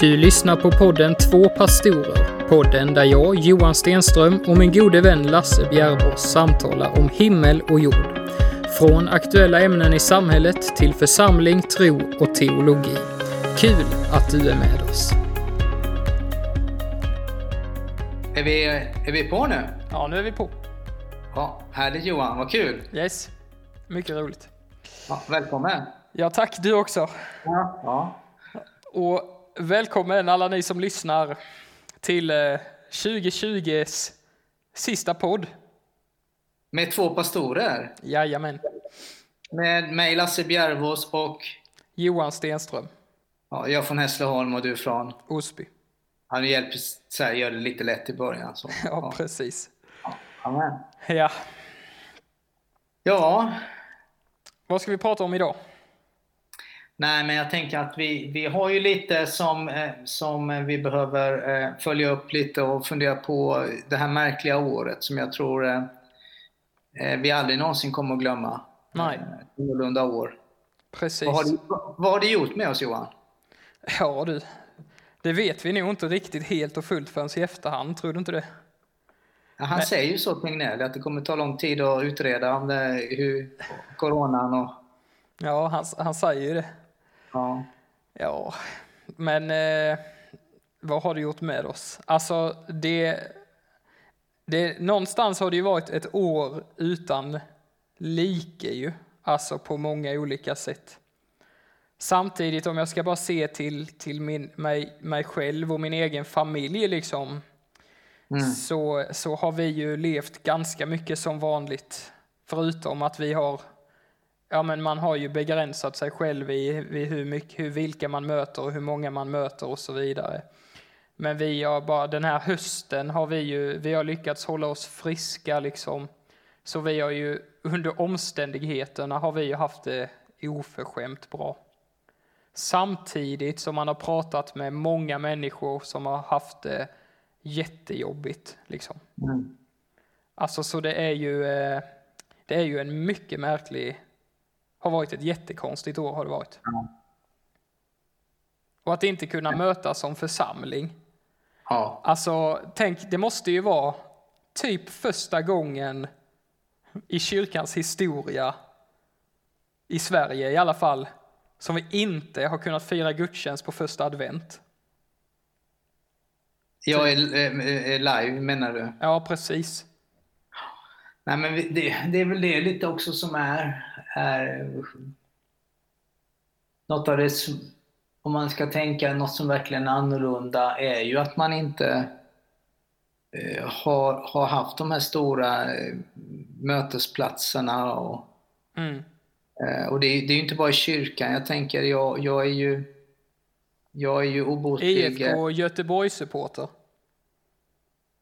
Du lyssnar på podden Två pastorer. Podden där jag, Johan Stenström och min gode vän Lasse Bjärvås samtalar om himmel och jord. Från aktuella ämnen i samhället till församling, tro och teologi. Kul att du är med oss. Är vi, är vi på nu? Ja, nu är vi på. Ja, härligt Johan, vad kul! Yes, mycket roligt. Ja, välkommen! Ja, tack du också. Ja, ja. Och välkommen alla ni som lyssnar till 2020s sista podd. Med två pastorer. Jajamän. Med mig Lasse Bjärvås och Johan Stenström, ja, jag från Hässleholm och du från... Osby. Han hjälper så här, gör det lite lätt i början. Så. Ja, precis. Amen. Ja, Ja, vad ska vi prata om idag? Nej men jag tänker att vi, vi har ju lite som, eh, som vi behöver eh, följa upp lite och fundera på det här märkliga året som jag tror eh, vi aldrig någonsin kommer att glömma. Nej. Annorlunda år. Precis. Vad har, det, vad har det gjort med oss Johan? Ja du, det vet vi nog inte riktigt helt och fullt förrän i efterhand, tror du inte det? Ja, han säger ju så Tegnell, att det kommer ta lång tid att utreda om det, hur coronan och... Ja, han, han säger ju det. Ja. Ja, men eh, vad har det gjort med oss? Alltså, det, det, någonstans har det ju varit ett år utan like ju, alltså på många olika sätt. Samtidigt, om jag ska bara se till, till min, mig, mig själv och min egen familj, liksom, så, så har vi ju levt ganska mycket som vanligt. Förutom att vi har, ja men man har ju begränsat sig själv i, i hur mycket, hur, vilka man möter och hur många man möter och så vidare. Men vi har bara, den här hösten har vi ju, vi har lyckats hålla oss friska liksom. Så vi har ju, under omständigheterna har vi ju haft det oförskämt bra. Samtidigt som man har pratat med många människor som har haft det jättejobbigt. Liksom. Mm. Alltså så det är ju, eh, det är ju en mycket märklig, har varit ett jättekonstigt år har det varit. Ja. Och att inte kunna mötas som församling. ja. Alltså tänk, det måste ju vara typ första gången i kyrkans historia, i Sverige i alla fall, som vi inte har kunnat fira gudstjänst på första advent. Jag är, är, är live menar du? Ja, precis. Nej men det, det är väl det lite också som är, är något av det om man ska tänka något som verkligen är annorlunda är ju att man inte eh, har, har haft de här stora eh, mötesplatserna och Mm. Eh, Och det är, det är ju inte bara i kyrkan. Jag tänker, jag, jag är ju jag är ju obotlig. IFK Göteborg-supporter.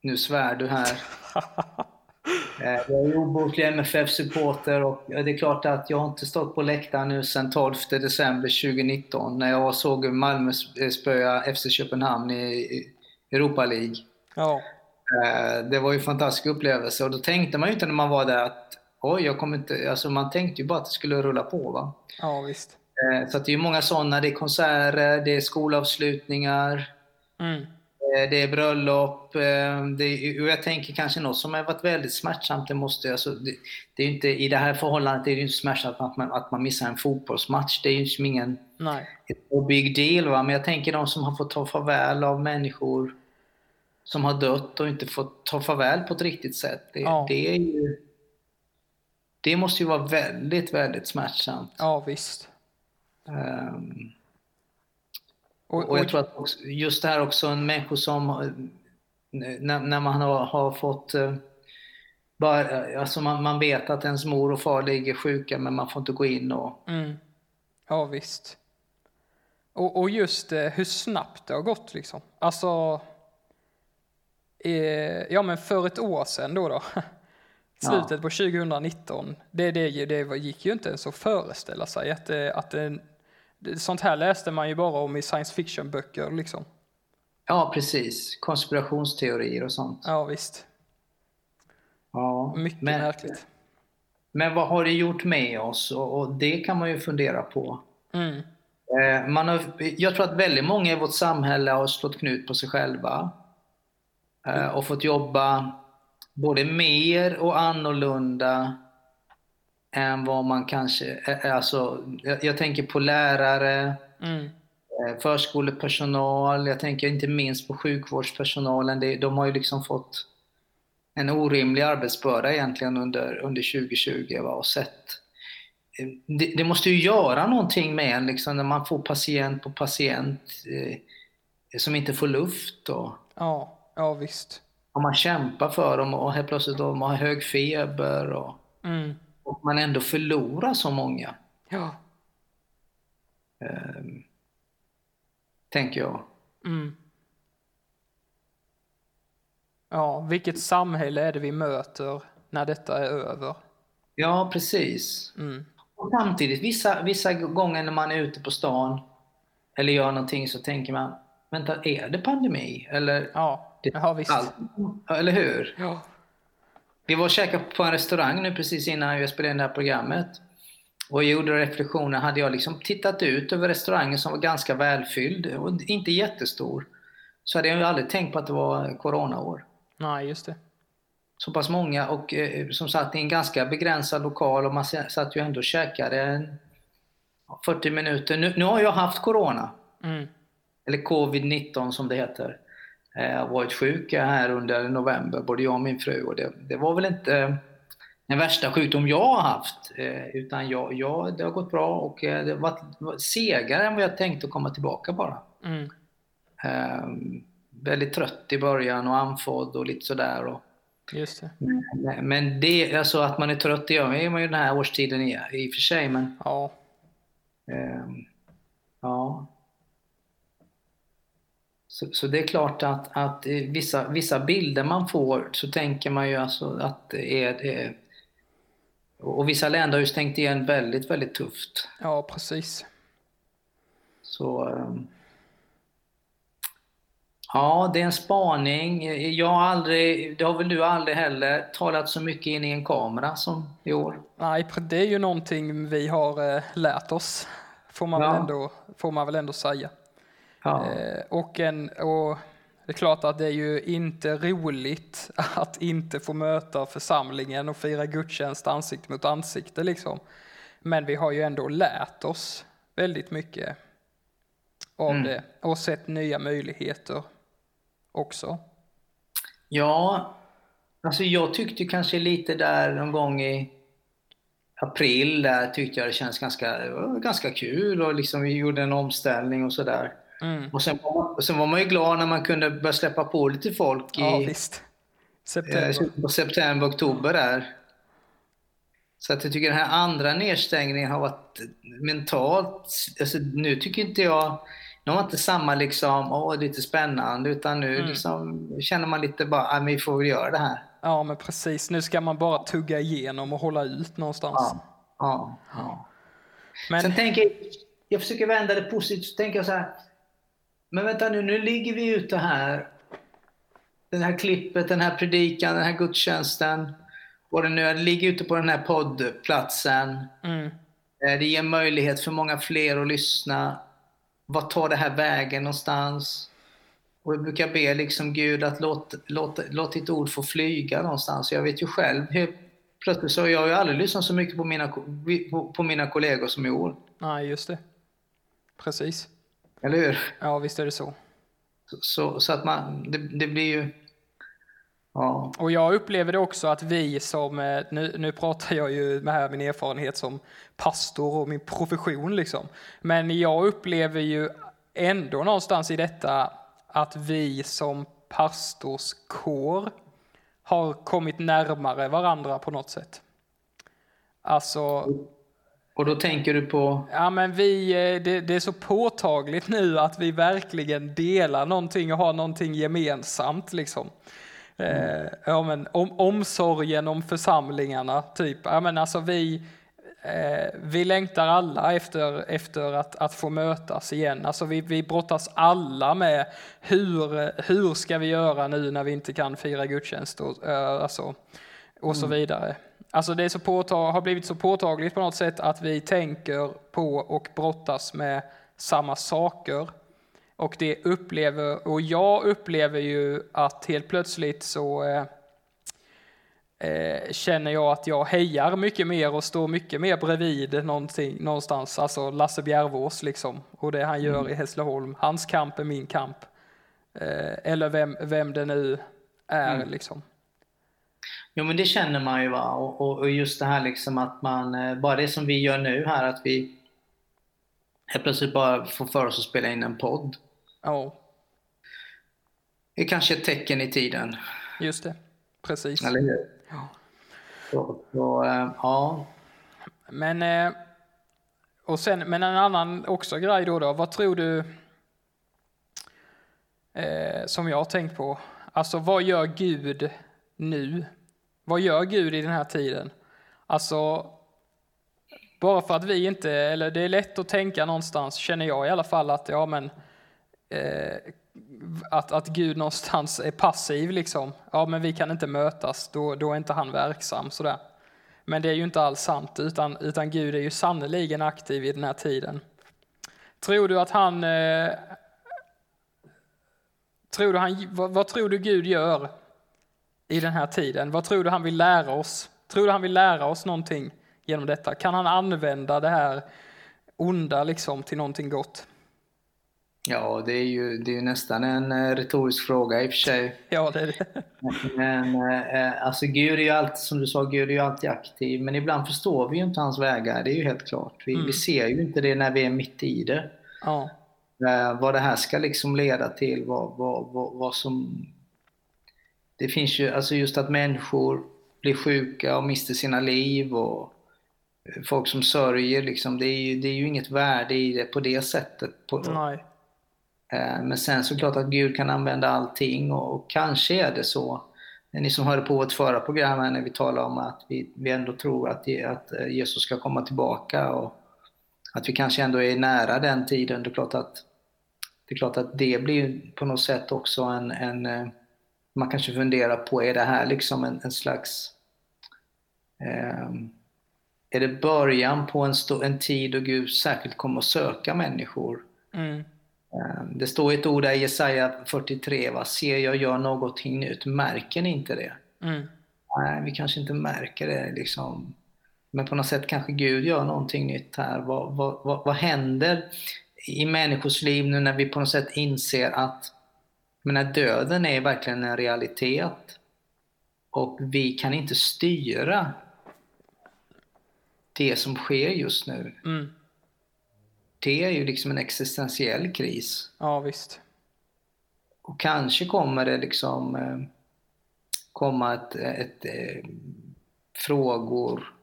Nu svär du här. Eh, Jag är ju obotlig MFF-supporter och det är klart att jag har inte stått på läktaren nu sedan 12 december 2019 när jag såg Malmö spöa FC Köpenhamn i Europa League. Ja, Eh, Det var ju en fantastisk upplevelse och då tänkte man ju inte när man var där att oj, jag kommer inte, alltså man tänkte ju bara att det skulle rulla på va. ja visst. Eh, Så det är många sådana, det är konserter, det är skolavslutningar, Mm. Eh, det är bröllop. eh, Det är, och jag tänker kanske något som har varit väldigt smärtsamt, det måste alltså, det, det är inte, i det här förhållandet är det inte smärtsamt att man, att man missar en fotbollsmatch, det är ju liksom ingen Nej. big deal va, men jag tänker de som har fått ta farväl av människor som har dött och inte fått ta farväl på ett riktigt sätt. Det, Ja. det är ju det måste ju vara väldigt, väldigt smärtsamt. Ja, visst. Ehm, Och, Och jag tror att just det här också, en människor som, eh, när, när man har, har fått, eh, bara, alltså man, man vet att ens mor och far ligger sjuka men man får inte gå in och, Mm. Ja, visst. Och, och just eh, hur snabbt det har gått liksom. Alltså, eh, ja men för ett år sedan då då. Slutet på 2019. Det, det, det gick ju inte ens att föreställa sig att, att det, sånt här läste man ju bara om i science fiction-böcker liksom. ja precis, konspirationsteorier och sånt. Ja, visst. Ja, Mycket men, märkligt. men vad har det gjort med oss? Och, och det kan man ju fundera på. Mm. Eh, man har, jag tror att väldigt många i vårt samhälle har slått knut på sig själva. Eh, och fått jobba både mer och annorlunda än vad man kanske... Alltså, jag, jag tänker på lärare, Mm. eh, förskolepersonal, jag tänker inte minst på sjukvårdspersonalen. Det, de har ju liksom fått en orimlig arbetsbörda egentligen under, under 2020 va, och sett. eh, Det, det måste ju göra någonting med en liksom, när man får patient på patient eh, som inte får luft. Och, Ja, ja visst. och man kämpar för dem och helt plötsligt de har hög feber och, Mm. Och man ändå förlorar så många. Ja. Eh, tänker jag. Mm. Ja, vilket samhälle är det vi möter när detta är över? Ja, precis. Mm. Och samtidigt, vissa, vissa gånger när man är ute på stan eller gör någonting så tänker man, vänta, är det pandemi? Eller, Ja, det, ja visst. allt, eller hur? Ja. Vi var och käkade på en restaurang nu precis innan jag spelade in det här programmet. Och jag gjorde reflektioner, hade jag liksom tittat ut över restaurangen som var ganska välfylld och inte jättestor, så hade jag ju aldrig tänkt på att det var coronaår. Nej, just det. så pass många och eh, som satt i en ganska begränsad lokal och man satt ju ändå och käkade en 40 minuter. Nu, nu har jag haft corona, Mm. eller covid-19 som det heter. Eh, varit sjuka här under november, både jag och min fru. Och det, det var väl inte den värsta sjukdom jag har haft, eh, utan jag, jag, det har gått bra och eh, det har varit segare än vad jag tänkte att komma tillbaka bara. Mm. Eh, väldigt trött i början och andfådd och lite sådär. Och, Just det. Men- Men det, alltså att man är trött, det gör man ju den här årstiden i, i och för sig. Men, Ja. ehm, ja. Så, så det är klart att, att vissa, vissa bilder man får så tänker man ju alltså att det är, det är och vissa länder har ju stängt igen väldigt, väldigt tufft. ja, precis. Så... ehm, Ja, det är en spaning. Jag har aldrig, det har väl du aldrig heller, talat så mycket in i en kamera som i år. Nej, det är ju någonting vi har eh, lärt oss, får man, Ja. väl, ändå, får man väl ändå säga. Ja. Eh, och, en, och det är klart att det är ju inte roligt att inte få möta församlingen och fira gudstjänst ansikte mot ansikte liksom. Men vi har ju ändå lärt oss väldigt mycket av Mm. det och sett nya möjligheter också. Ja, alltså jag tyckte kanske lite där någon gång i april där tyckte jag det känns ganska, ganska kul och liksom vi gjorde en omställning och sådär. Mm. Och sen, var man- och sen var man ju glad när man kunde börja släppa på lite folk i Ja, eh, September. på september, oktober där. Så att jag tycker den här andra nedstängningen har varit mentalt, alltså nu tycker inte jag, nu har man inte samma liksom, åh lite spännande, utan nu Mm. liksom känner man lite bara, vi får väl göra det här. Ja, men precis. Nu ska man bara tugga igenom och hålla ut någonstans. Ja, ja, ja. Men, Sen tänker jag, jag försöker vända det positivt, så tänker jag så här, men vänta nu, nu ligger vi ute här, det här klippet, den här predikan, den här gudstjänsten, vad det nu är, det ligger ute på den här poddplatsen. mm, Eh, Det ger möjlighet för många fler att lyssna. Vad tar det här vägen någonstans? Och jag brukar be liksom Gud att låt, låt, låt ditt ord få flyga någonstans. Jag vet ju själv, hur, plötsligt så har jag ju aldrig lyssnat så mycket på mina, på, på mina kollegor som i år. nej, just det. Precis. Eller hur? Ja, visst är det så. Så, så, att man, det, det blir ju... Ja. Och jag upplever det också att vi som, eh, nu, nu pratar jag ju med här min erfarenhet som pastor och min profession liksom. Men jag upplever ju ändå någonstans i detta att vi som pastorskår har kommit närmare varandra på något sätt. Alltså, Och då tänker du på... Ja, men vi, eh, det, det är så påtagligt nu att vi verkligen delar någonting och har någonting gemensamt. Liksom. Eh, ja, men, om, omsorgen om församlingarna, typ. Ja, men alltså, vi, eh, vi längtar alla efter, efter att, att få mötas igen. Alltså, vi, vi brottas alla med hur, hur ska vi göra nu när vi inte kan fira gudstjänst och, alltså, och så vidare. Alltså det är så påtag- har blivit så påtagligt på något sätt att vi tänker på och brottas med samma saker. Och det upplever, och jag upplever ju att helt plötsligt så eh, eh, känner jag att jag hejar mycket mer och står mycket mer bredvid någonstans, alltså Lasse Bjärvås liksom, och det han gör mm. i Hässleholm. Hans kamp är min kamp. Eh, eller vem, vem det nu är mm. liksom. Jo men det känner man ju va, och, och just det här liksom att man, eh, bara det som vi gör nu här, att vi helt plötsligt bara får för oss att spela in en podd. Ja. Det är kanske ett tecken i tiden. Just det, precis. Eller hur? Ja. Så, så äh, ja. Men, äh, och sen, men en annan också grej då, då vad tror du, äh, som jag har tänkt på, alltså vad gör Gud nu? Vad gör Gud i den här tiden? Alltså, bara för att vi inte, eller det är lätt att tänka någonstans, känner jag i alla fall, att ja men eh, att, att Gud någonstans är passiv liksom. Ja men vi kan inte mötas, då, då är inte han verksam sådär. Men det är ju inte alls sant, utan, utan Gud är ju sannoliken aktiv i den här tiden. Tror du att han... Eh, tror du han vad, vad tror du Gud gör i den här tiden? Vad tror du han vill lära oss? Tror du han vill lära oss någonting genom detta? Kan han använda det här onda liksom till någonting gott? Ja, det är ju, det är nästan en eh, retorisk fråga i och för sig. Ja, det är det. Men eh, alltså Gud är ju alltid, som du sa, Gud är ju alltid aktiv. Men ibland förstår vi ju inte hans vägar, det är ju helt klart. Vi, mm. vi ser ju inte det när vi är mitt i det. Ja. Eh, vad det här ska liksom leda till, vad, vad, vad, vad som... Det finns ju, alltså just att människor blir sjuka och mister sina liv och folk som sörjer, liksom, det, är ju, det är ju inget värde i det på det sättet. På, Nej. Eh, men sen såklart att Gud kan använda allting och kanske är det så. Ni som hörde på vårt förra program när vi talade om att vi, vi ändå tror att, att eh, Jesus ska komma tillbaka och att vi kanske ändå är nära den tiden. Det är klart att det, är klart att det blir på något sätt också en, en eh, man kanske funderar på, är det här liksom en, en slags eh, är det början på en, en tid då Gud särskilt kommer att söka människor? Mm. Ehm, det står ett ord där i Jesaja 43, va? ser jag gör någonting nytt, märker ni inte det? Mm. Nej, vi kanske inte märker det liksom. Men på något sätt kanske Gud gör någonting nytt här. Vad, vad, vad, vad händer i människors liv nu när vi på något sätt inser att menar, döden är verkligen en realitet och vi kan inte styra det som sker just nu. Mm det är ju liksom en existentiell kris. Ja, visst. Och kanske kommer det liksom eh, komma ett, ett, ett, eh, frågor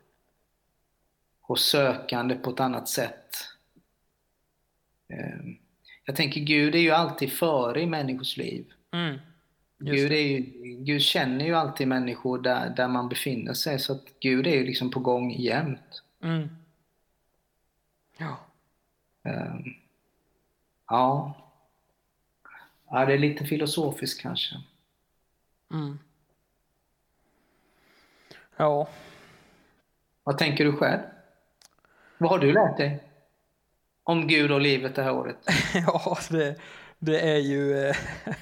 och sökande på ett annat sätt. Jag tänker Gud är ju alltid före i människors liv. Mm. Gud, är ju, Gud känner ju alltid människor där, där man befinner sig, så att Gud är ju liksom på gång jämt. Mm. Ja. Ehm, ja. ja, det är lite filosofiskt kanske. Mm. Ja. Vad tänker du själv? Vad har du lärt dig om Gud och livet det här året? ja, det, det, är ju, eh,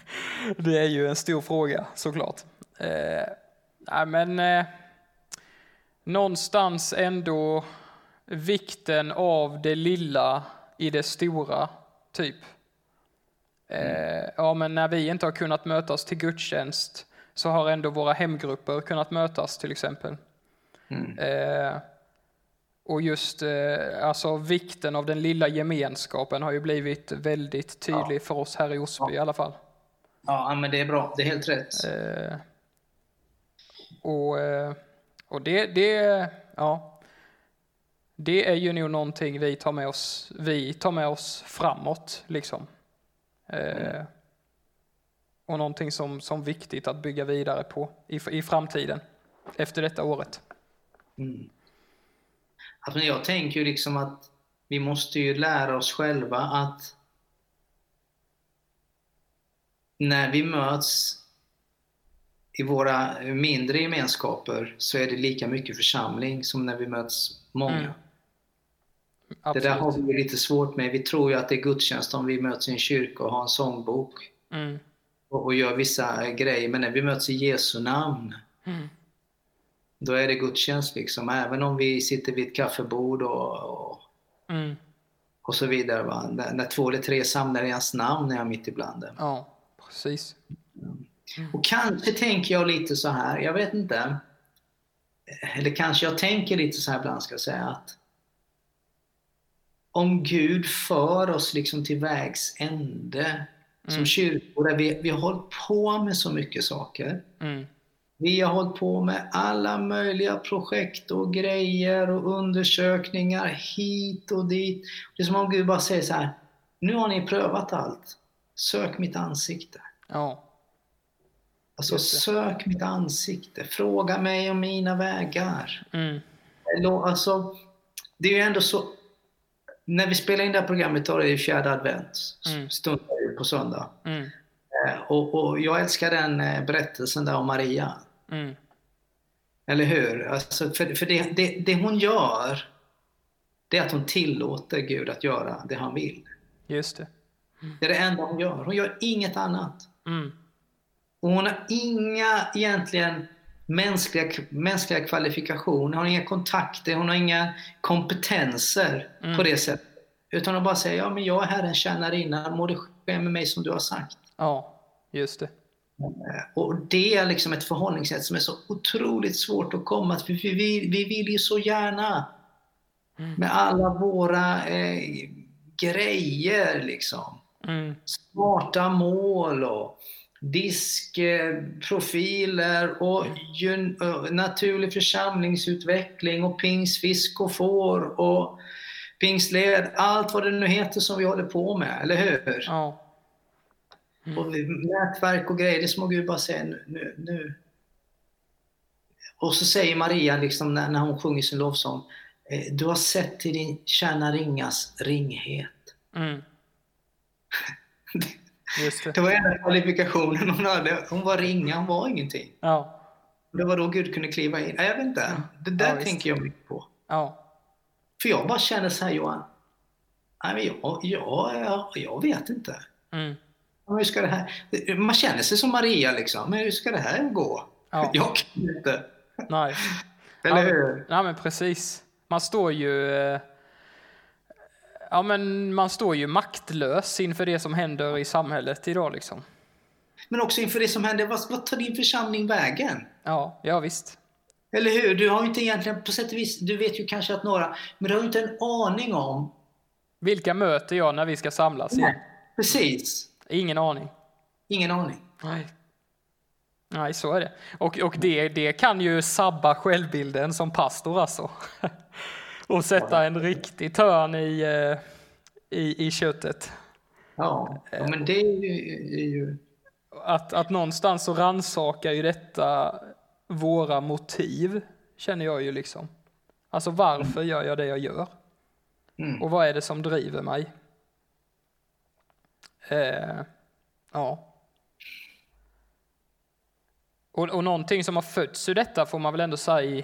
det är ju en stor fråga såklart. Eh, nej, men eh, någonstans ändå vikten av det lilla i det stora, typ. Mm. ja, men när vi inte har kunnat mötas till gudstjänst så har ändå våra hemgrupper kunnat mötas till exempel. Mm. Eh, och just eh, alltså vikten av den lilla gemenskapen har ju blivit väldigt tydlig ja. för oss här i Osby ja. i alla fall. Ja, men det är bra. Det är helt rätt. Eh, och, eh, och det, det, ja, det är ju nog någonting vi tar med oss, vi tar med oss framåt. Liksom. Eh, och någonting som, som viktigt att bygga vidare på i, i framtiden, efter detta året. Mm. Alltså jag tänker ju liksom att vi måste ju lära oss själva att när vi möts i våra mindre gemenskaper så är det lika mycket församling som när vi möts många. Mm. Det där har vi lite svårt med. Vi tror ju att det är gudstjänst om vi möts i en kyrka och har en sångbok Mm. och, och gör vissa grejer. Men när vi möts i Jesu namn, Mm. Då är det gudstjänst liksom. Även om vi sitter vid ett kaffebord och, och, Mm. och så vidare. Va? När, när två eller tre samlar i hans namn är jag mitt ibland. Ja, precis. Och kanske tänker jag lite så här, jag vet inte. Eller kanske jag tänker lite så här ibland ska jag säga att om Gud för oss liksom till vägs ände som Mm. kyrkor där vi, vi har hållit på med så mycket saker. Mm. Vi har hållit på med alla möjliga projekt och grejer och undersökningar hit och dit. Det är som om Gud bara säger så här, nu har ni prövat allt. Sök mitt ansikte. Ja. Alltså sök mitt ansikte, fråga mig om mina vägar. Mm. Alltså, det är ju ändå så, när vi spelar in det här programmet då är det fjärde advent, Mm. stundar på söndag. Mm. Eh, Och, och jag älskar den eh, berättelsen där om Maria. Mm. Eller hur? Alltså, för för det, det, det hon gör, det är att hon tillåter Gud att göra det han vill. Just det. Det är det enda hon gör. Hon gör inget annat. Mm. Och hon har inga egentligen mänskliga, mänskliga kvalifikationer, hon har inga kontakter, hon har inga kompetenser Mm. på det sättet. Utan hon bara säger, ja men jag är Herrens tjänarinna, må det ske med mig som du har sagt. Ja, just det. Eh, Och det är liksom ett förhållningssätt som är så otroligt svårt att komma till. För vi, vi vill ju så gärna Mm. med alla våra eh, grejer liksom. Mm. smarta mål och diskprofiler och ö, naturlig församlingsutveckling och pingsfisk och får och pingstled, allt vad det nu heter som vi håller på med, eller hur? Ja. Och vi- nätverk och grejer, det som Gud bara säger nu, nu. Och så säger Maria liksom när, när hon sjunger sin lovsång, eh, du har sett till din tjänaringas ringhet. Mm. Det. Det var enda kvalifikationen hon hade. Hon var ringa, hon var ingenting. Ja. Det var då Gud kunde kliva in. Jag vet inte. Det där Ja, tänker jag mycket på. Ja. För jag bara känner så här Johan. Nej, men jag, jag, jag, jag vet inte. Mm. Hur ska det här? Man känner sig som Maria liksom. Men hur ska det här gå? Ja. Jag kan inte. Nej. Eller hur? Ja, men precis. Man står ju... eh, Ja, men man står ju maktlös inför det som händer i samhället idag liksom. Men också inför det som händer. Vad, vad tar din församling vägen? Ja, ja visst. Eller hur? Du har ju inte egentligen, på sätt och vis, du vet ju kanske att några, men du har ju inte en aning om. Vilka möter jag när vi ska samlas igen? Precis. Ingen aning. Ingen aning. Nej. Nej, så är det. Och, och det, det kan ju sabba självbilden som pastor alltså. Och sätta en riktig törn i, eh, i, i köttet. Ja, men det är ju Att, att någonstans så rannsakar ju detta våra motiv, känner jag ju liksom. Alltså varför gör jag det jag gör? Mm. Och vad är det som driver mig? Eh, ja. Och, och någonting som har fötts ur detta får man väl ändå säga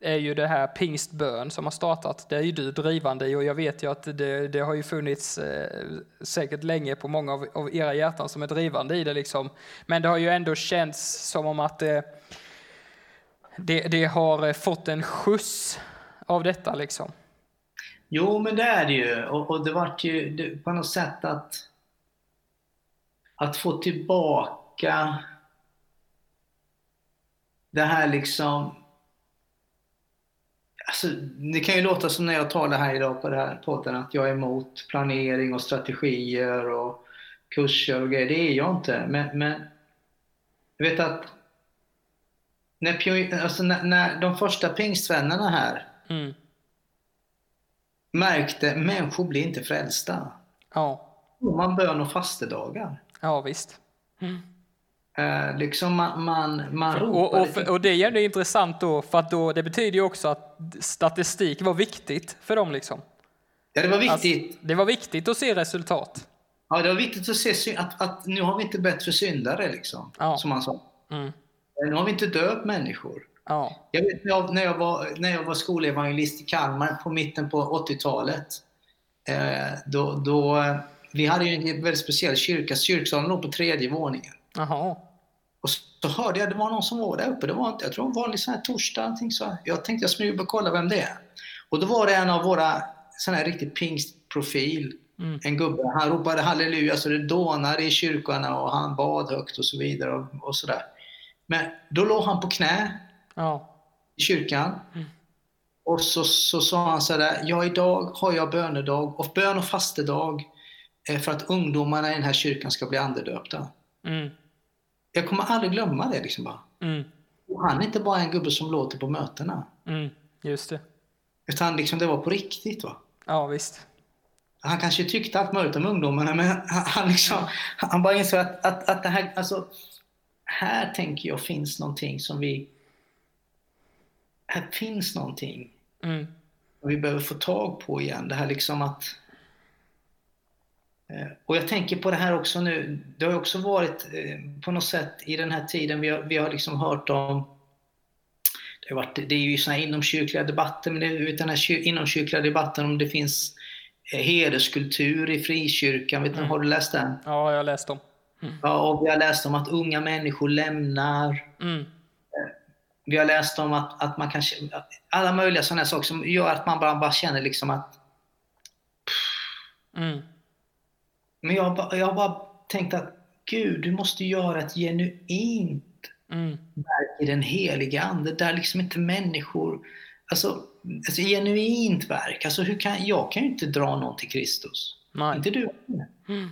är ju det här pingstbön som har startat. Det är ju du drivande i och jag vet ju att det, det har ju funnits eh, säkert länge på många av, av era hjärtan som är drivande i det liksom. Men det har ju ändå känts som om att det, det, det har eh, fått en skjuts av detta liksom. Jo, men det är det ju. Och, och det vart ju det, på något sätt att, att få tillbaka det här liksom... Alltså, det kan ju låta som när jag talar här idag på det här podden att jag är emot planering och strategier och kurser och grejer. Det är jag inte. Men, men jag vet att när, alltså när, när de första pingstvännerna här Mm. märkte människor blir inte frälsta. Ja, Då man bön och fastedagar. Ja visst. Eh, liksom man, man, man Och, ropade och, för- och det är ju intressant då, för att då, det betyder ju också att statistik var viktigt för dem. Liksom. Ja, det var viktigt. Alltså, det var viktigt att se resultat. Ja, det var viktigt att se att, att nu har vi inte bättre syndare, liksom. Ja. Som han sa. Mm. Eh, Nu har vi inte döpt människor. Ja. Jag vet när jag, när jag, var, när jag var skolevangelist i Kalmar på mitten på 80-talet. Eh, då, då, vi hade ju en väldigt speciell kyrka. Kyrksalen låg på tredje våningen. Jaha. Och så hörde jag, det var någon som var där uppe. Det var, jag tror det var en vanlig sån här torsdag. någonting Så jag tänkte jag smyger och kolla vem det är. Och då var det en av våra sån här riktigt pingstprofil. Mm. En gubbe. Han ropade halleluja så det dånade i kyrkorna och han bad högt och så vidare. Och, och sådär. Men då låg han på knä Ja. i kyrkan. Mm. Och så, så sa han så där, ja idag har jag bönedag och bön och fastedag för att ungdomarna i den här kyrkan ska bli andedöpta. Mm. Jag kommer aldrig glömma det liksom bara. Mm. Och han är inte bara en gubbe som låter på mötena. Mm. Just det. Utan liksom det var på riktigt. Va? Ja, visst. Han kanske tyckte allt möjligt om ungdomarna men han, han, liksom, han bara insåg att, att, att det här, alltså, här tänker jag finns någonting som vi... Här finns någonting Mm. som vi behöver få tag på igen. Det här liksom att... eh, Och jag tänker på det här också nu. Det har ju också varit eh, på något sätt i den här tiden vi har, vi har liksom hört om det, har varit, det är ju såna här inomkyrkliga debatter, men det den här kyr- inomkyrkliga debatten om det finns eh, hederskultur i frikyrkan. Vet Mm. Har du läst den? Ja, jag har läst dem. Ja, och vi har läst om att unga människor lämnar. Mm. Vi har läst om att, att man kanske... Alla möjliga sådana saker som gör att man bara, bara känner liksom att Mm. Men jag har, bara, jag bara tänkt att Gud, du måste göra ett genuint Mm. verk i den heliga Ande, där liksom inte människor... Alltså, alltså genuint verk. Alltså, hur kan, jag kan ju inte dra någon till Kristus. Nej. Inte du. Mm.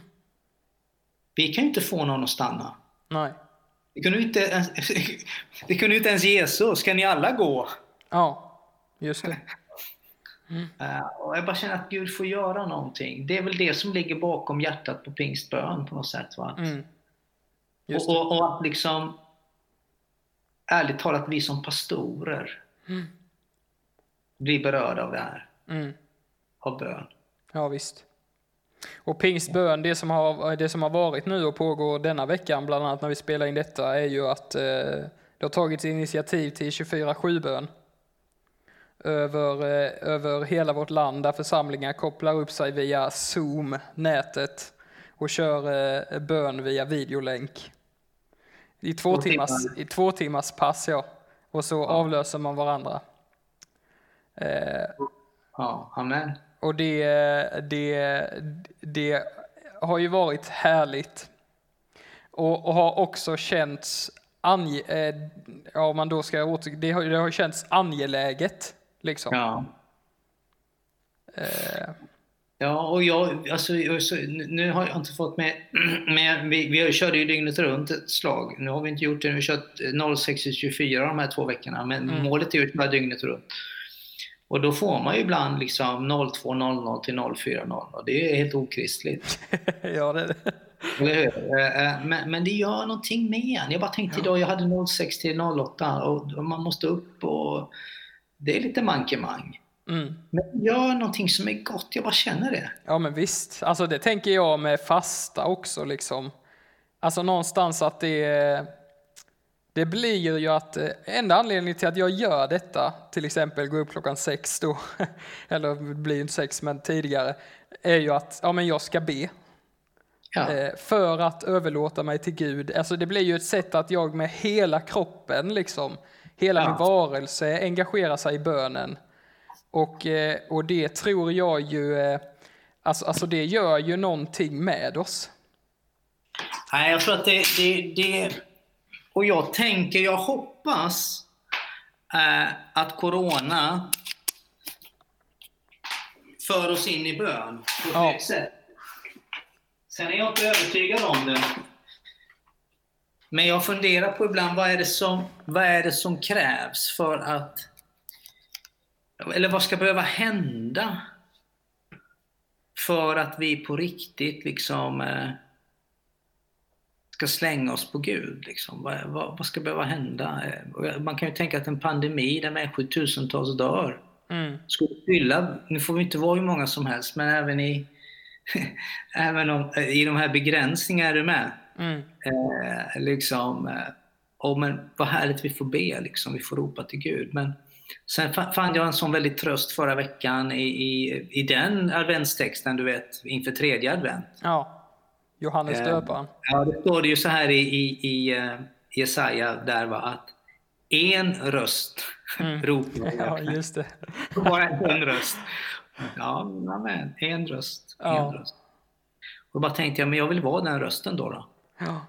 Vi kan ju inte få någon att stanna. Nej. Det kunde ju inte, ens- det kunde inte ens Jesus. Ska ni alla gå? Ja, just det. Eh, och jag bara känner att Gud får göra någonting. Det är väl det som ligger bakom hjärtat på pingstbön på något sätt. Va? Mm. Och, och, och att liksom, ärligt talat, vi som pastorer Mm. blir berörda av det här, Mm. av bön. Ja, visst. Och pingstbön, det som, har, det som har varit nu och pågår denna veckan, bland annat när vi spelar in detta, är ju att eh, det har tagits initiativ till 24-7-bön över, eh, över hela vårt land där församlingar kopplar upp sig via Zoom, nätet, och kör eh, bön via videolänk. I två, Två timmars, timmar. i två timmars pass, ja. Och så avlöser man varandra. Eh, Ja, amen. och det, det, det har ju varit härligt. Och, och har också känts, ange, eh, ja, man då ska åter, det har, det har känts angeläget. Liksom. Ja. Eh, Ja, och jag, alltså, nu har jag inte fått med, men vi, vi körde ju dygnet runt ett slag. Nu har vi inte gjort det, nu har vi kört 06 till 24 de här två veckorna, men Mm. målet är ju att köra dygnet runt. Och då får man ju ibland liksom 02.00 till 04.00 och det är helt okristligt. ja, det, Eller hur? Eh, eh, Men, men det gör någonting med en. Jag bara tänkte idag, jag hade 06 till 08 och man måste upp och det är lite mankemang. mm. Men gör någonting som är gott, jag bara känner det. Ja men visst, alltså det tänker jag med fasta också liksom. Alltså någonstans att det, det blir ju att eh, enda anledningen till att jag gör detta, till exempel gå upp klockan sex då, eller det blir inte sex men tidigare, är ju att ja, men jag ska be. Ja. Eh, för att överlåta mig till Gud. Alltså det blir ju ett sätt att jag med hela kroppen, liksom, hela Ja. min varelse engagerar sig i bönen. Och, eh, och det tror jag ju, eh, alltså, alltså det gör ju någonting med oss. Nej, jag tror att det, det, det... Och jag tänker, jag hoppas eh, att Corona för oss in i bön på ett Ja. nytt sätt. Sen är jag inte övertygad om det. Men jag funderar på ibland, vad är det som, vad är det som krävs för att... Eller vad ska behöva hända för att vi på riktigt liksom eh, ska slänga oss på Gud. Liksom. Vad, vad, vad ska behöva hända? Eh, Man kan ju tänka att en pandemi där människor tusentals dör Mm. skulle fylla, nu får vi inte vara hur många som helst, men även i, även om, i de här begränsningarna är du med. Mm. Eh, liksom, eh, oh, men vad härligt vi får be, liksom. vi får ropa till Gud. Men sen fann jag en sån väldigt tröst förra veckan i, i, i den adventstexten, du vet, inför tredje advent. Ja, Johannes döparen. Eh, ja, det står det ju så här i, i, i uh, Jesaja där va, att en röst mm. ropar Ja, just det. Bara en röst. Ja, men en röst. Ja. En röst. Och bara tänkte jag, men jag vill vara den rösten då. då. Ja.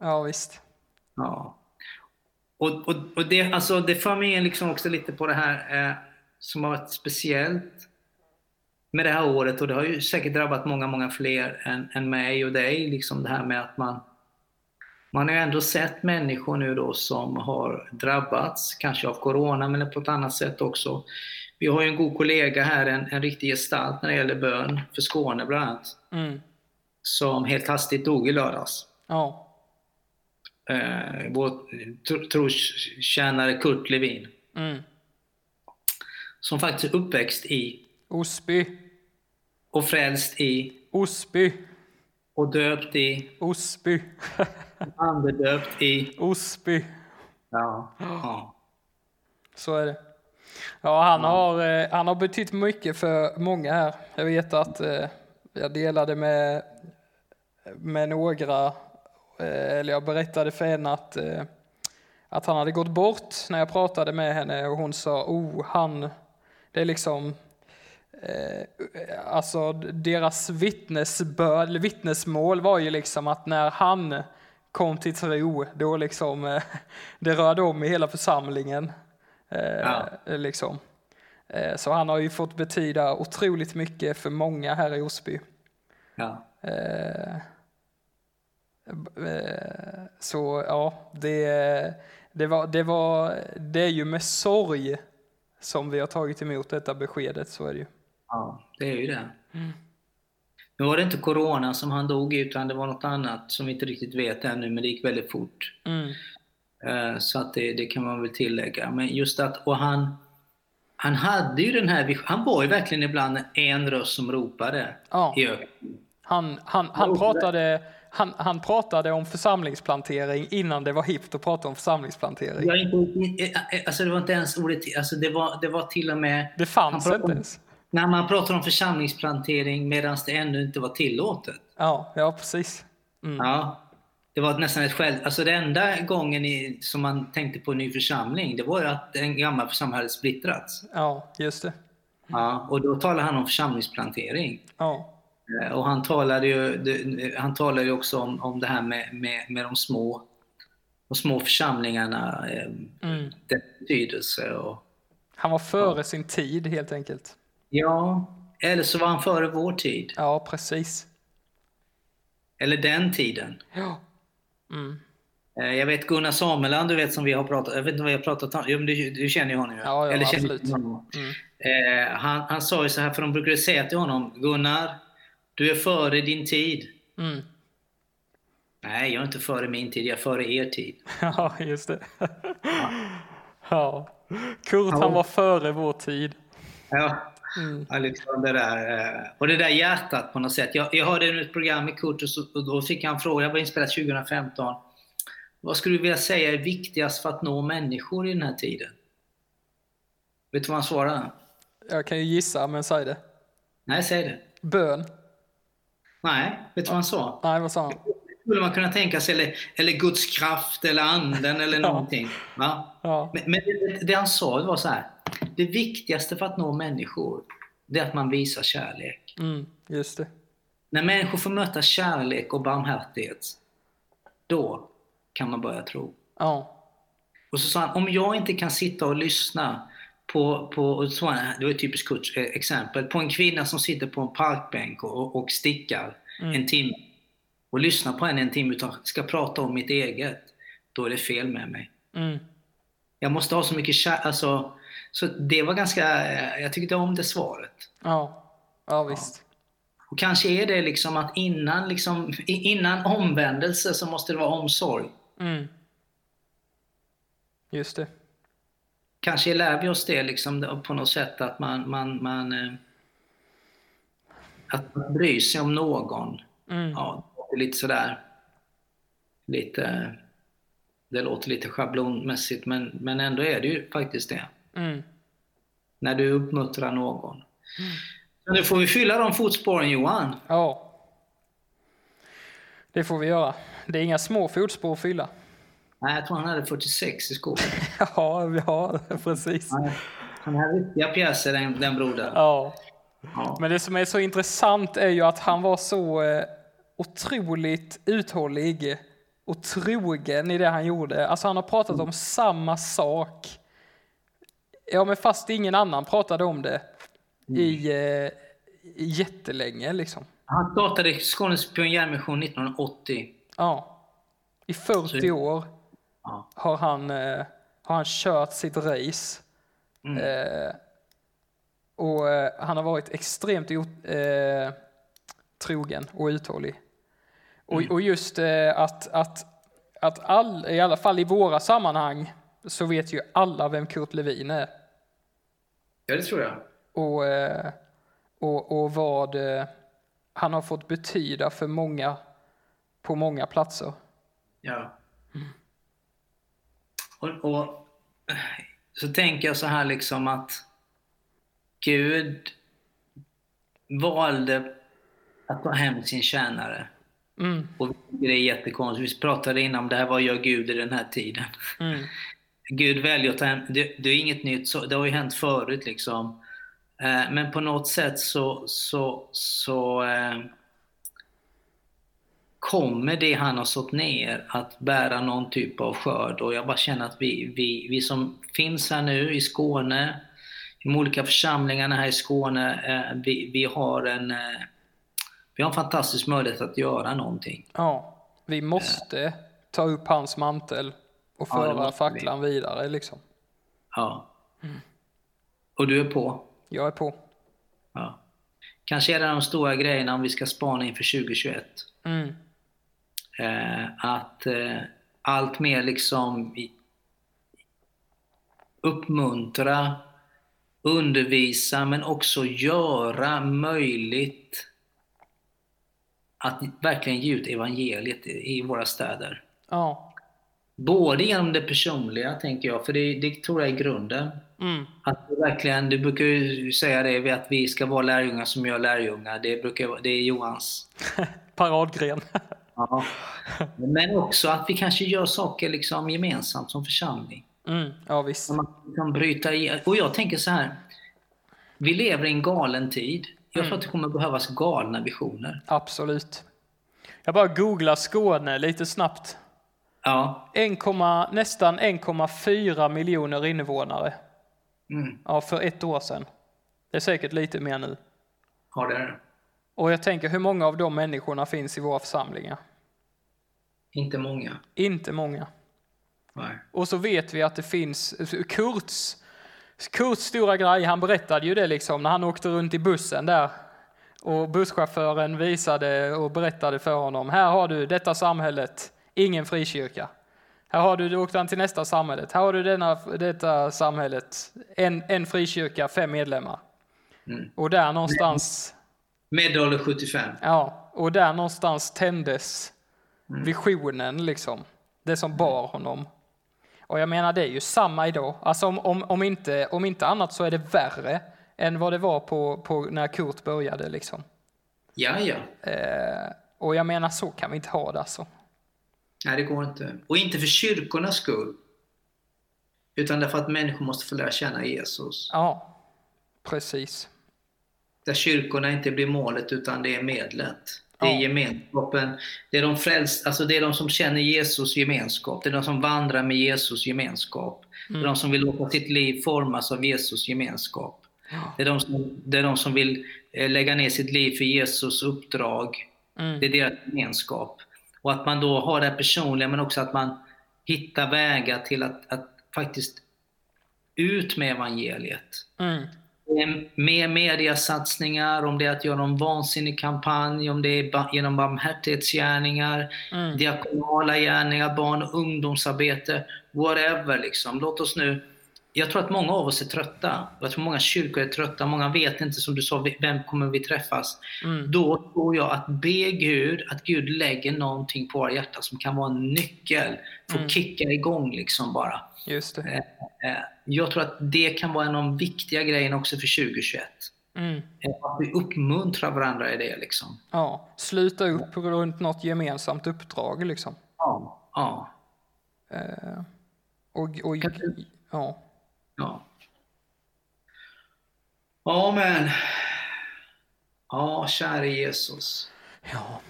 ja, visst. Ja. Och, och, och det, alltså, det för mig liksom också lite på det här eh, som har varit speciellt med det här året och det har ju säkert drabbat många, många fler än, än mig och dig. Liksom det här med att man man har ju ändå sett människor nu då som har drabbats, kanske av Corona men på ett annat sätt också. Vi har ju en god kollega här, en, en riktig gestalt när det gäller bön, för Skåne bland annat. Mm. Som helt hastigt dog i lördags. Ja. Eh, vår trotjänare Kurt Levin. Mm. Som faktiskt är uppväxt i Osby. Och frälst i Osby. Och döpt i Osby. Andedöpt i Osby. Ja. ja. Så är det. Ja, han har, eh, han har betytt mycket för många här. Jag vet att eh, jag delade med, med några, eh, eller jag berättade för henne att, att han hade gått bort när jag pratade med henne och hon sa, oh, han, det är liksom alltså deras vittnesbörd, vittnesmål var ju liksom att när han kom till tro, då liksom det rörde om i hela församlingen. Ja. Liksom. Eh, så han har ju fått betyda otroligt mycket för många här i Osby. Ja. Eh, eh, så ja, det, det, var, det, var, det är ju med sorg som vi har tagit emot detta beskedet, så är det ju. Ja, det är ju det. Mm. Nu var det inte corona som han dog i, utan det var något annat som vi inte riktigt vet ännu, men det gick väldigt fort. Mm. Så att det, det, kan man väl tillägga. Men just att, och han, han hade ju den här han var ju verkligen ibland en röst som ropade ja. i öknen. Han, han, han, pratade, han, han pratade om församlingsplantering innan det var hippt att prata om församlingsplantering. Ja, inte, alltså det var inte ens ordet, alltså det var, det var till och med... Det fanns inte ens. När man pratar om församlingsplantering medan det ännu inte var tillåtet. Ja, ja precis. Mm. Ja, det var nästan ett själv... Alltså den enda gången i, som man tänkte på en ny församling, det var ju att en gammal församling hade splittrats. Ja, just det. Ja, och då talade han om församlingsplantering. Ja. Eh, och han talade ju, han talade också om, om det här med, med, med de små, de små församlingarna, eh, mm. dess betydelse. Och, han var före ja. sin tid helt enkelt. Ja, eller så var han före vår tid. Ja, precis. Eller den tiden. Ja. Mm. Eh, jag vet Gunnar Sameland, du vet som vi har pratat jag vet inte vad jag har pratat om, du, du känner ju honom. Ja, ja Eller absolut. Honom. Mm. Eh, han, han sa ju så här, för de brukade säga till honom, Gunnar, du är före din tid. Mm. Nej, jag är inte före min tid, jag är före er tid. Ja, just det. ja. ja. Kurt, ja. han var före vår tid. Ja. Mm. Ja, liksom det där, eh, och det där hjärtat på något sätt. Jag, jag hörde ett program med Kurt och, så, och då fick han fråga, det var inspelat 2015. Vad skulle du vilja säga är viktigast för att nå människor i den här tiden? Vet du vad han svarade? Jag kan ju gissa, men säg det. Nej, säg det. Bön. Nej, vet du vad han sa? Nej, vad sa han? skulle man kunna tänka sig, eller, eller Guds kraft eller anden eller ja. någonting. Va? Ja. Men, men det, det, han sa var så här, det viktigaste för att nå människor, det är att man visar kärlek. Mm, just det. När människor får möta kärlek och barmhärtighet, då kan man börja tro. Ja. Och så sa han, om jag inte kan sitta och lyssna på, på så det var ett typiskt Kurts exempel, på en kvinna som sitter på en parkbänk och, och stickar mm. en timme och lyssna på henne en timme utan ska prata om mitt eget, då är det fel med mig. Mm. Jag måste ha så mycket kärlek, alltså, så det var ganska, jag tyckte om det svaret. Ja, ja visst. Ja. Och kanske är det liksom att innan, liksom, innan omvändelse så måste det vara omsorg. Mm. Just det. Kanske lär vi oss det liksom på något sätt att man, man, man eh, att man bryr sig om någon. Mm. Ja, lite sådär, lite Det låter lite schablonmässigt, men, men ändå är det ju faktiskt det. Mm. När du uppmuntrar någon. Så nu får vi fylla de fotspåren Johan. Ja. Det får vi göra. Det är inga små fotspår att fylla. Nej, jag tror han hade 46 i skolan. Ja, ja precis. Han- har riktiga pjäser den, den brodern. Ja. Ja. Men det som är så intressant är ju att han var så eh, otroligt uthållig och trogen i det han gjorde. Alltså han har pratat om samma sak. Ja, men fast ingen annan pratade om det i, eh, jättelänge liksom. Han startade Skånes pionjärmission 1980. Ja. I 40 år Ja. har han, eh, har han kört sitt race. Mm. Eh, och eh, han har varit extremt eh, trogen och uthållig. Och, och just att, att, att all, i alla fall i våra sammanhang så vet ju alla vem Kurt Levin är. Ja, det tror jag. Och, och, och vad han har fått betyda för många på många platser. Ja. Och, och så tänker jag så här liksom att Gud valde att ta hem sin tjänare. Mm, Och det är jättekonstigt. Vi pratade innan om det här, vad gör Gud i den här tiden? mm, Gud väljer att ta hem, det, det är inget nytt, så, det har ju hänt förut liksom. Eh, men på något sätt så, så, så eh, kommer det han har sått ner att bära någon typ av skörd. Och jag bara känner att vi, vi, vi som finns här nu i Skåne, i de olika församlingarna här i Skåne, eh, vi, vi, har en, eh, vi har en fantastisk möjlighet att göra någonting. ja, vi måste ta upp hans mantel och Ja, föra vi. facklan vidare liksom. Ja. Och du är på? Jag är på. Ja. Kanske är det de stora grejerna om vi ska spana inför 2021. Mm, Eh, att eh, allt mer liksom uppmuntra, undervisa men också göra möjligt att verkligen ge ut evangeliet i, våra städer. ja, Både genom det personliga, tänker jag, för det, det tror jag är grunden. mm, Att verkligen, du brukar ju säga det, att vi ska vara lärjungar som gör lärjungar. Det, brukar, det är Johans. paradgren. Ja. Men också att vi kanske gör saker liksom gemensamt som församling. Mm, ja, visst. Man kan bryta i. Och jag tänker så här. Vi lever i en galen tid. Jag tror att det kommer behövas galna visioner. Absolut. Jag bara googlar Skåne lite snabbt. Ja. 1, nästan 1,4 miljoner invånare. Mm. Ja, för ett år sedan. Det är säkert lite mer nu. Har det är Och jag tänker, hur många av de människorna finns i våra församlingar? Inte många. Inte många. Nej. Och så vet vi att det finns Kurts, Kurts stora grej, han berättade ju det liksom när han åkte runt i bussen där. Och busschauffören visade och berättade för honom, här har du detta samhället, ingen frikyrka. Här har du, då åkte han till nästa samhället, här har du denna, detta samhället, en, en frikyrka, fem medlemmar. Mm. Och där någonstans, Medelålder 75. ja, och där någonstans tändes visionen liksom. Det som bar honom. Och jag menar det är ju samma idag. Alltså om, om, om, inte, om inte annat så är det värre än vad det var på, på när Kurt började liksom. Ja, ja. Eh, och jag menar så kan vi inte ha det alltså. Nej, det går inte. Och inte för kyrkornas skull. Utan därför att människor måste få lära känna Jesus. Ja, precis. Där kyrkorna inte blir målet utan det är medlet. Det är Ja. gemenskapen. Det är de frälst, alltså det är de som känner Jesus gemenskap. Det är de som vandrar med Jesus gemenskap. Det är de som vill låta sitt liv formas av Jesus gemenskap. Det är de som, det är de som vill eh, lägga ner sitt liv för Jesus uppdrag. Mm. Det är deras gemenskap. Och att man då har det personliga men också att man hittar vägar till att, att faktiskt ut med evangeliet. Mm. Eh, Med mediasatsningar, om det är att göra en vansinnig kampanj, om det är genom barmhärtighetsgärningar, Mm. diakonala gärningar, barn och ungdomsarbete, whatever liksom. Låt oss nu jag tror att många av oss är trötta. Jag tror många kyrkor är trötta. Många vet inte, som du sa, vem kommer vi träffas? Mm. Då tror jag att be Gud, att Gud lägger någonting på våra hjärtan som kan vara en nyckel för att Mm. kicka igång liksom bara. Just det. Eh, Jag tror att det kan vara en av de viktiga grejerna också för 2021. Mm. Eh, Att vi uppmuntrar varandra i det liksom. Ja, sluta upp runt något gemensamt uppdrag liksom. Ja. Ja. Eh, och, och, du- ja. Ja. Amen. Ja, käre Jesus. ja,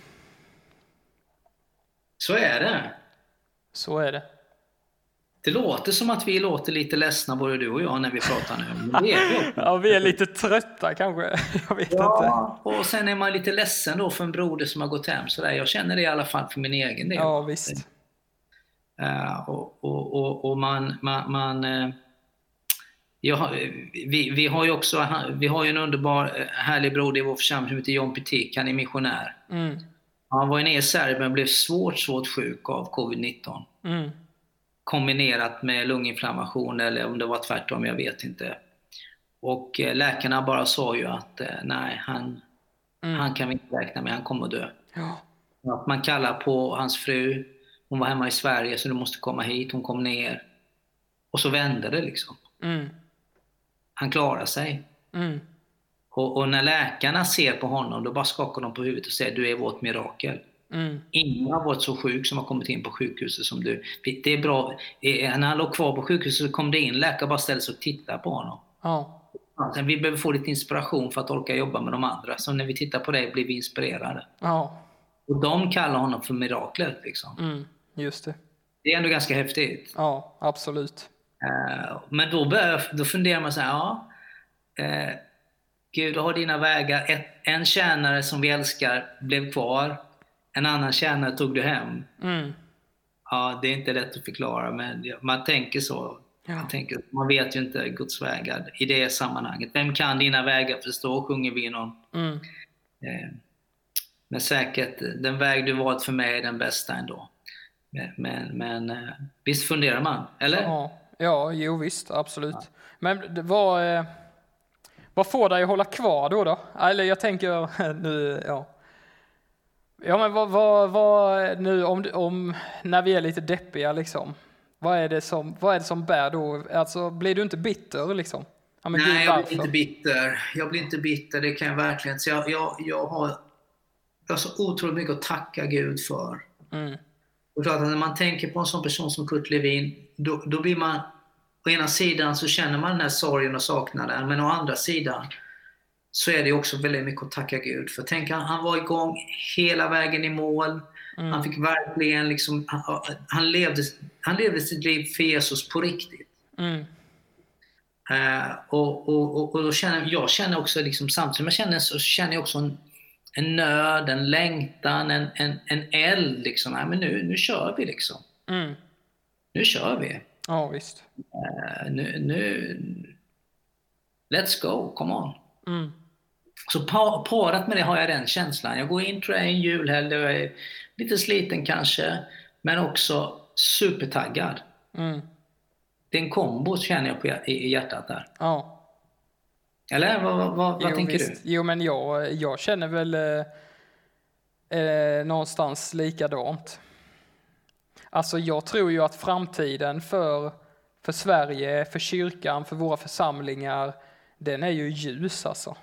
Så är det. så är det. Det låter som att vi låter lite ledsna både du och jag när vi pratar nu. Men det är vi. Ja, vi är lite trötta kanske. Jag vet inte. Ja, och sen är man lite ledsen då för en broder som har gått hem. Så där. Jag känner det i alla fall för min egen del. Ja, visst. Eh, och, och, och, och man... man, man eh, jag, vi, vi har ju också vi har ju en underbar, eh, härlig broder i vår församling som heter John Pitik. Han är missionär. Mm. Han var ju nere i Serbien och blev svårt, svårt sjuk av covid-19. Mm. Kombinerat med lunginflammation eller om det var tvärtom, jag vet inte. Och eh, läkarna bara sa ju att eh, nej, han, Mm. han kan vi inte räkna med, han kommer att dö. Ja. Att man kallar på hans fru, hon var hemma i Sverige så du måste komma hit, hon kom ner. Och så vände det liksom. Mm. Han klarar sig. Mm. Och, och när läkarna ser på honom, då bara skakar de på huvudet och säger du är vårt mirakel. Mm. Ingen har varit så sjuk som har kommit in på sjukhuset som du. Det är bra. Eh, När han låg kvar på sjukhuset så kom det in läkare och bara ställde sig och tittade på honom. Ja. Alltså, vi behöver få lite inspiration för att orka jobba med de andra. Så när vi tittar på dig blir vi inspirerade. Ja. Och de kallar honom för miraklet. Liksom. Mm. Just det. Det är ändå ganska häftigt. Ja, absolut. Eh, Men då, börjar, då funderar man så här, ja. Eh, Gud har dina vägar. Ett, en tjänare som vi älskar blev kvar. En annan tjänare tog du hem. Mm. Ja, det är inte lätt att förklara, men man tänker så. Ja. Man, tänker, man vet ju inte Guds vägar i det sammanhanget. Vem kan dina vägar förstå, sjunger vi någon. Mm. Eh, men säkert, den väg du valt för mig är den bästa ändå. Men, men, men eh, visst funderar man, eller? Ja, ja jo visst, absolut. Men det- vad, eh, vad får dig att hålla kvar då? då? Eller jag tänker nu, ja. Ja men vad, vad, vad nu om, om, när vi är lite deppiga liksom. Vad är det som, vad är det som bär då? Alltså blir du inte bitter liksom? Ja, men Nej, gud, jag blir inte bitter. Jag blir inte bitter, det kan jag verkligen säga. Jag, jag, jag, har, jag har så otroligt mycket att tacka Gud för. Mm, Och klart att när man tänker på en sån person som Kurt Levin, då, då blir man... Å ena sidan så känner man den här sorgen och saknaden, men å andra sidan så är det också väldigt mycket att tacka Gud för. Tänk, han, han var igång hela vägen i mål. mm, Han fick verkligen liksom... Han, han, levde, han levde sitt liv för Jesus på riktigt. mm, Eh, och, och, och, och då känner, jag känner också, liksom, samtidigt som jag känner så känner jag också en, en nöd, en längtan, en, en, en eld. Liksom. Nej, men nu, nu kör vi liksom. mm. Nu kör vi. Ja visst. Eh, nu, nu, let's go, come on. Mm, Så pa- parat med det har jag den känslan. Jag går in tror jag i en julhelg där jag är lite sliten kanske, men också supertaggad. mm, Det är en kombo känner jag på, i, i hjärtat där. ja. Eller vad, vad, vad, jo, tänker visst. Jo, men jag, jag känner väl eh, eh, någonstans likadant. Alltså, jag tror ju att framtiden för, för Sverige, för kyrkan, för våra församlingar, den är ju ljus alltså.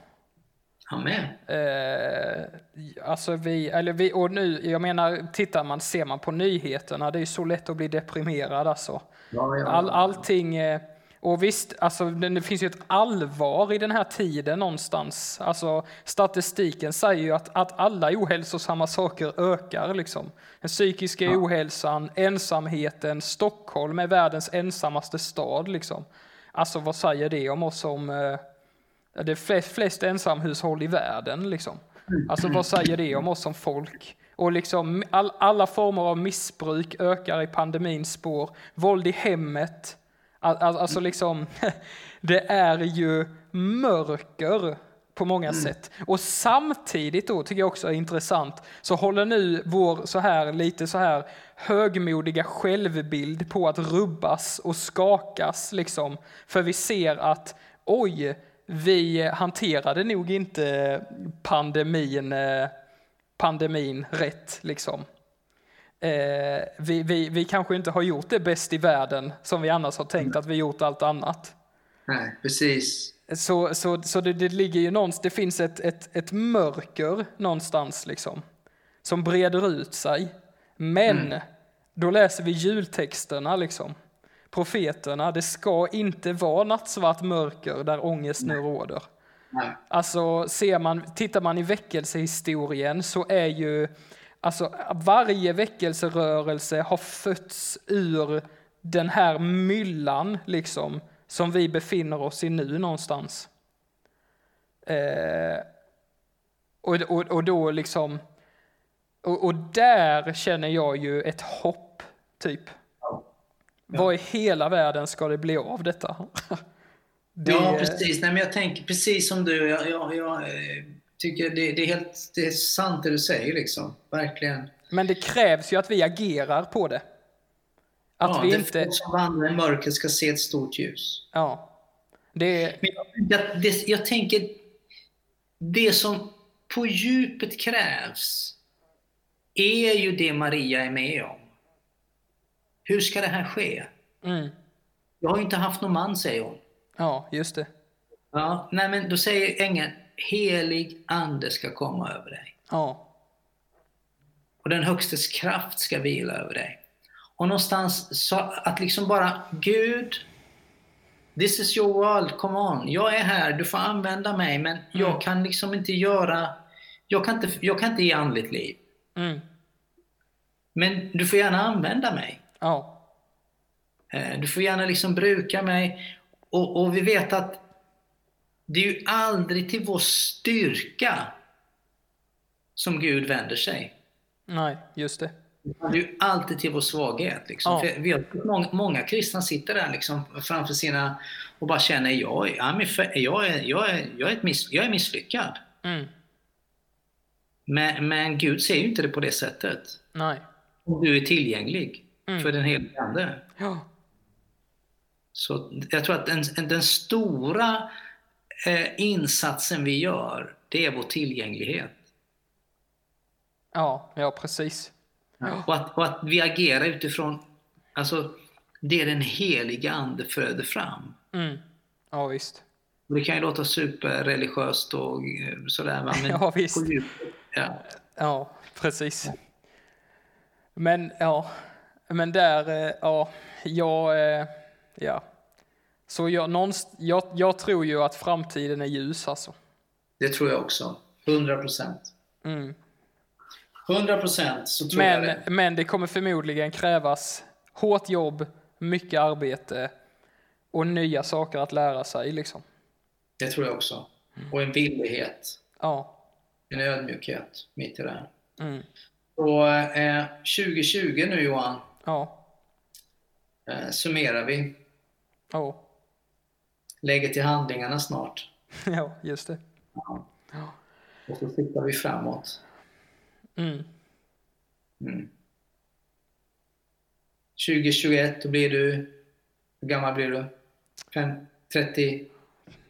Amen. Eh, alltså vi, eller vi, och nu, jag menar, tittar man, ser man på nyheterna, det är ju så lätt att bli deprimerad alltså. Ja, ja. All, allting, eh, och visst, alltså, det, finns ju ett allvar i den här tiden någonstans. Alltså, statistiken säger ju att, att alla ohälsosamma saker ökar. Liksom. Den psykiska ohälsan, ensamheten, Stockholm är världens ensammaste stad. Liksom. Alltså vad säger det om oss som eh, det flest, flest ensamhushåll i världen? Liksom. Alltså vad säger det om oss som folk? Och liksom all, alla former av missbruk ökar i pandemins spår. Våld i hemmet. All, all, alltså liksom, det är ju mörker på många sätt. Och samtidigt då, tycker jag också är intressant, så håller nu vår så här lite så här högmodiga självbild på att rubbas och skakas liksom. För vi ser att oj, vi hanterade nog inte pandemin, eh, pandemin rätt liksom. Eh, vi, vi, vi kanske inte har gjort det bäst i världen som vi annars har tänkt att vi gjort allt annat. Nej, precis. Så, så, så det, det ligger ju någonstans, det finns ett, ett, ett mörker någonstans liksom, som breder ut sig. Men mm. då läser vi jultexterna liksom, profeterna, det ska inte vara nattsvart mörker där ångest nu råder. Nej. Alltså ser man, tittar man i väckelsehistorien så är ju, alltså varje väckelserörelse har fötts ur den här myllan liksom, som vi befinner oss i nu någonstans. Eh, och, och, och då liksom, och, och, där känner jag ju ett hopp, typ. Ja. Vad i hela världen ska det bli av detta? det... Ja, precis. Nej, men jag tänker precis som du. Jag, jag, jag eh, tycker det, det, är helt det är sant det du säger, liksom. Verkligen. Men det krävs ju att vi agerar på det. Att ja, vi inte... folk som vandrar i mörker ska se ett stort ljus. Ja. Det... Men jag, det, jag tänker, det som på djupet krävs är ju det Maria är med om. Hur ska det här ske? Mm. Jag har ju inte haft någon man, säger hon. Ja, just det. Ja, nej men då säger ängeln, helig ande ska komma över dig. Ja. Och den högstes kraft ska vila över dig. Och någonstans så att liksom bara, Gud, this is your world, come on. Jag är här, du får använda mig, men mm. jag kan liksom inte göra, jag kan inte, jag kan inte ge andligt liv. Mm. Men du får gärna använda mig. Ja. Eh, du får gärna liksom bruka mig. Och, och vi vet att det är ju aldrig till vår styrka som Gud vänder sig. Nej, just det. Det är ju alltid till vår svaghet. Liksom. Ja. vi har, många, många kristna sitter där liksom, framför sina och bara känner jag, jag, är, jag, är, jag, är, jag, är, miss, jag är misslyckad. Mm. Men, men Gud ser ju inte det på det sättet. Nej. Om du är tillgänglig mm. för den helige Ande. Ja. Så jag tror att den, den stora eh, insatsen vi gör, det är vår tillgänglighet. Ja, ja precis. Och, att, och att vi agerar utifrån alltså, det den heliga Ande föder fram. Mm. Ja, visst. Och det kan ju låta superreligiöst och eh, sådär, va? men ja, visst. Ja. ja, precis. Men ja, men där, eh, ja, jag, eh, ja. Så jag, någonstans, jag, jag tror ju att framtiden är ljus alltså. Det tror jag också. 100 procent. Mm. 100 procent så tror men, jag det. Men det kommer förmodligen krävas hårt jobb, mycket arbete och nya saker att lära sig. Liksom. Det tror jag också. Och en villighet. Ja. En ödmjukhet mitt i det här. Mm. Och eh, 2020 nu Johan. Ja. Eh, summerar vi. Ja. Lägger till handlingarna snart. ja, just det. Ja. Och så tittar vi framåt. Mm. Mm. 2021, då blir du... Hur gammal blir du? Fem, 30?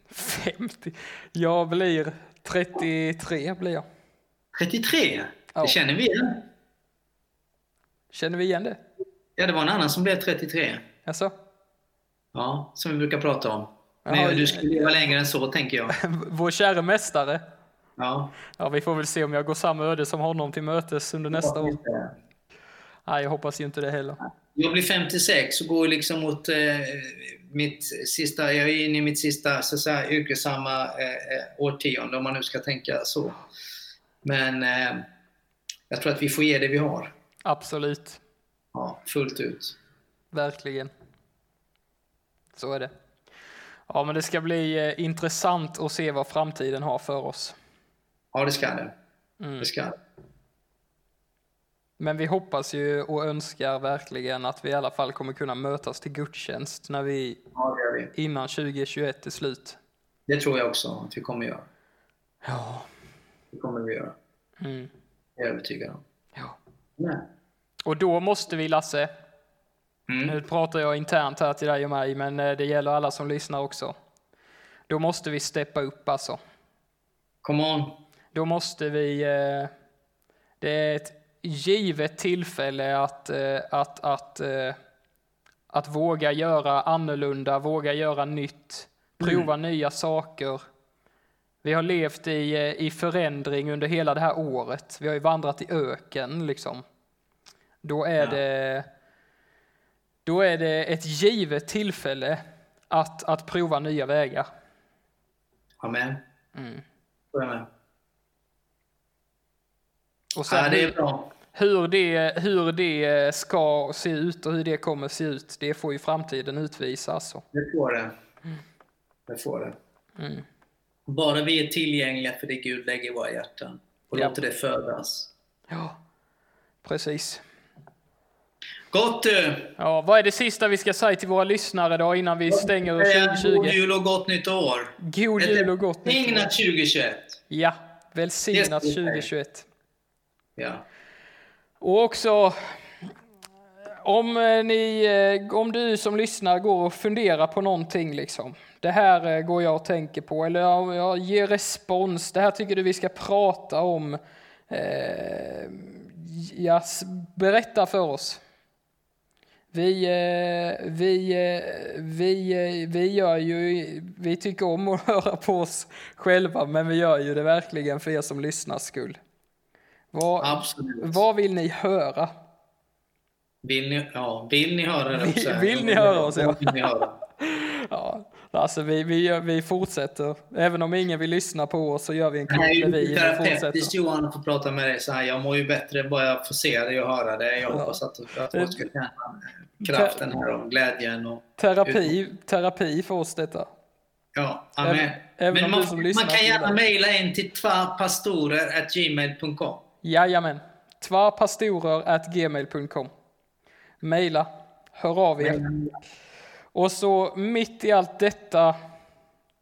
50? Jag blir 33 blir jag. 33? Ja. Det känner vi igen. Känner vi igen det? Ja, det var en annan som blev 33. Alltså? Ja, som vi brukar prata om. Men du skulle leva längre än så, tänker jag. Vår kära mästare. Ja. ja, vi får väl se om jag går samma öde som honom till mötes under nästa år. Nej, jag hoppas ju inte det heller. Jag blir 56 och går liksom mot eh, mitt sista, jag är inne i mitt sista så säga, yrkesamma eh, eh, årtionde om man nu ska tänka så. Men eh, jag tror att vi får ge det vi har. Absolut. Ja, fullt ut. Verkligen. Så är det. Ja, men det ska bli eh, intressant att se vad framtiden har för oss. Ja, det ska det. Mm. Det ska det. Men vi hoppas ju och önskar verkligen att vi i alla fall kommer kunna mötas till gudstjänst när vi, ja, vi. innan 2021 är slut. Det tror jag också att vi kommer göra. Ja. Det kommer vi göra. Mm. Jag är övertygad om. ja. Nej. Och då måste vi, Lasse, Mm. nu pratar jag internt här till dig och mig, men eh, det gäller alla som lyssnar också. Då måste vi steppa upp alltså. Come on. Då måste vi... Eh, det är ett givet tillfälle att, eh, att, att, att våga göra annorlunda, våga göra nytt, prova nya saker. Vi har levt i, i förändring under hela det här året. Vi har ju vandrat i öken liksom. Då är, Ja. det, då är det ett givet tillfälle att, att prova nya vägar. Amen. Mm. Och sen Ja, det är hur- bra. Hur det, hur det ska se ut och hur det kommer se ut, det får ju framtiden utvisa. Alltså. Det får det. Det får det. Mm. Bara vi är tillgängliga för det Gud lägger i våra hjärtan och Ja. låter det födas. Ja, precis. Gott du! Ja, vad är det sista vi ska säga till våra lyssnare då innan vi stänger Eh, God 2020? jul och gott nytt år! God jul och gott nytt år. Välsignat 2021! Ja, välsignat Yes, 2021. Ja. Och också om, eh, ni, eh, om du som lyssnar går och funderar på någonting liksom. Det här eh, går jag och tänker på eller jag, jag ger respons. Det här tycker du vi ska prata om. Eh, ja, berätta för oss. Vi, eh, vi, eh, vi, eh, vi gör ju, vi tycker om att höra på oss själva men vi gör ju det verkligen för er som lyssnar skull. Vad, Absolut. vad vill ni höra? Vill ni, ja, vill ni höra det Vill- också? vill ni höra oss, ja. Vill ni höra? Ja, alltså vi, vi, vi fortsätter. Även om ingen vill lyssna på oss så gör vi en Det är där vi, lite vi terapeutiskt. Johan att få prata med dig så här. Jag mår ju bättre bara jag får se dig och höra det. Jag Ja. hoppas att, att folk ska känna kraften här och glädjen. Och, Terapi, terapi för oss detta. ja, amen. Även- även man, man kan gärna mejla in till tvapastorer.gmail.com. Jajamän. Tvarpastorer.gmail.com Maila. Hör av er. Och så mitt i allt detta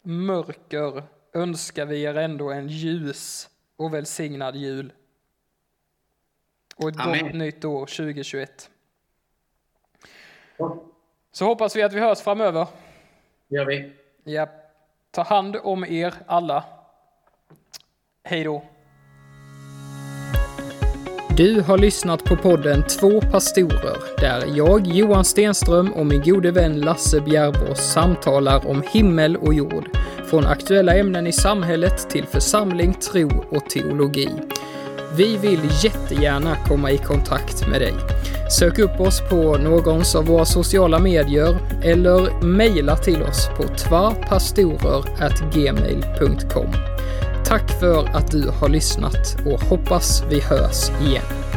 mörker önskar vi er ändå en ljus och välsignad jul. Och ett Amen. gott nytt år 2021. Så hoppas vi att vi hörs framöver. gör vi. Ja. Ta hand om er alla. Hej då. Du har lyssnat på podden Två pastorer där jag, Johan Stenström och min gode vän Lasse Bjärvås samtalar om himmel och jord. Från aktuella ämnen i samhället till församling, tro och teologi. Vi vill jättegärna komma i kontakt med dig. Sök upp oss på någons av våra sociala medier eller mejla till oss på tvarpastorer.gmail.com. Tack för att du har lyssnat och hoppas vi hörs igen.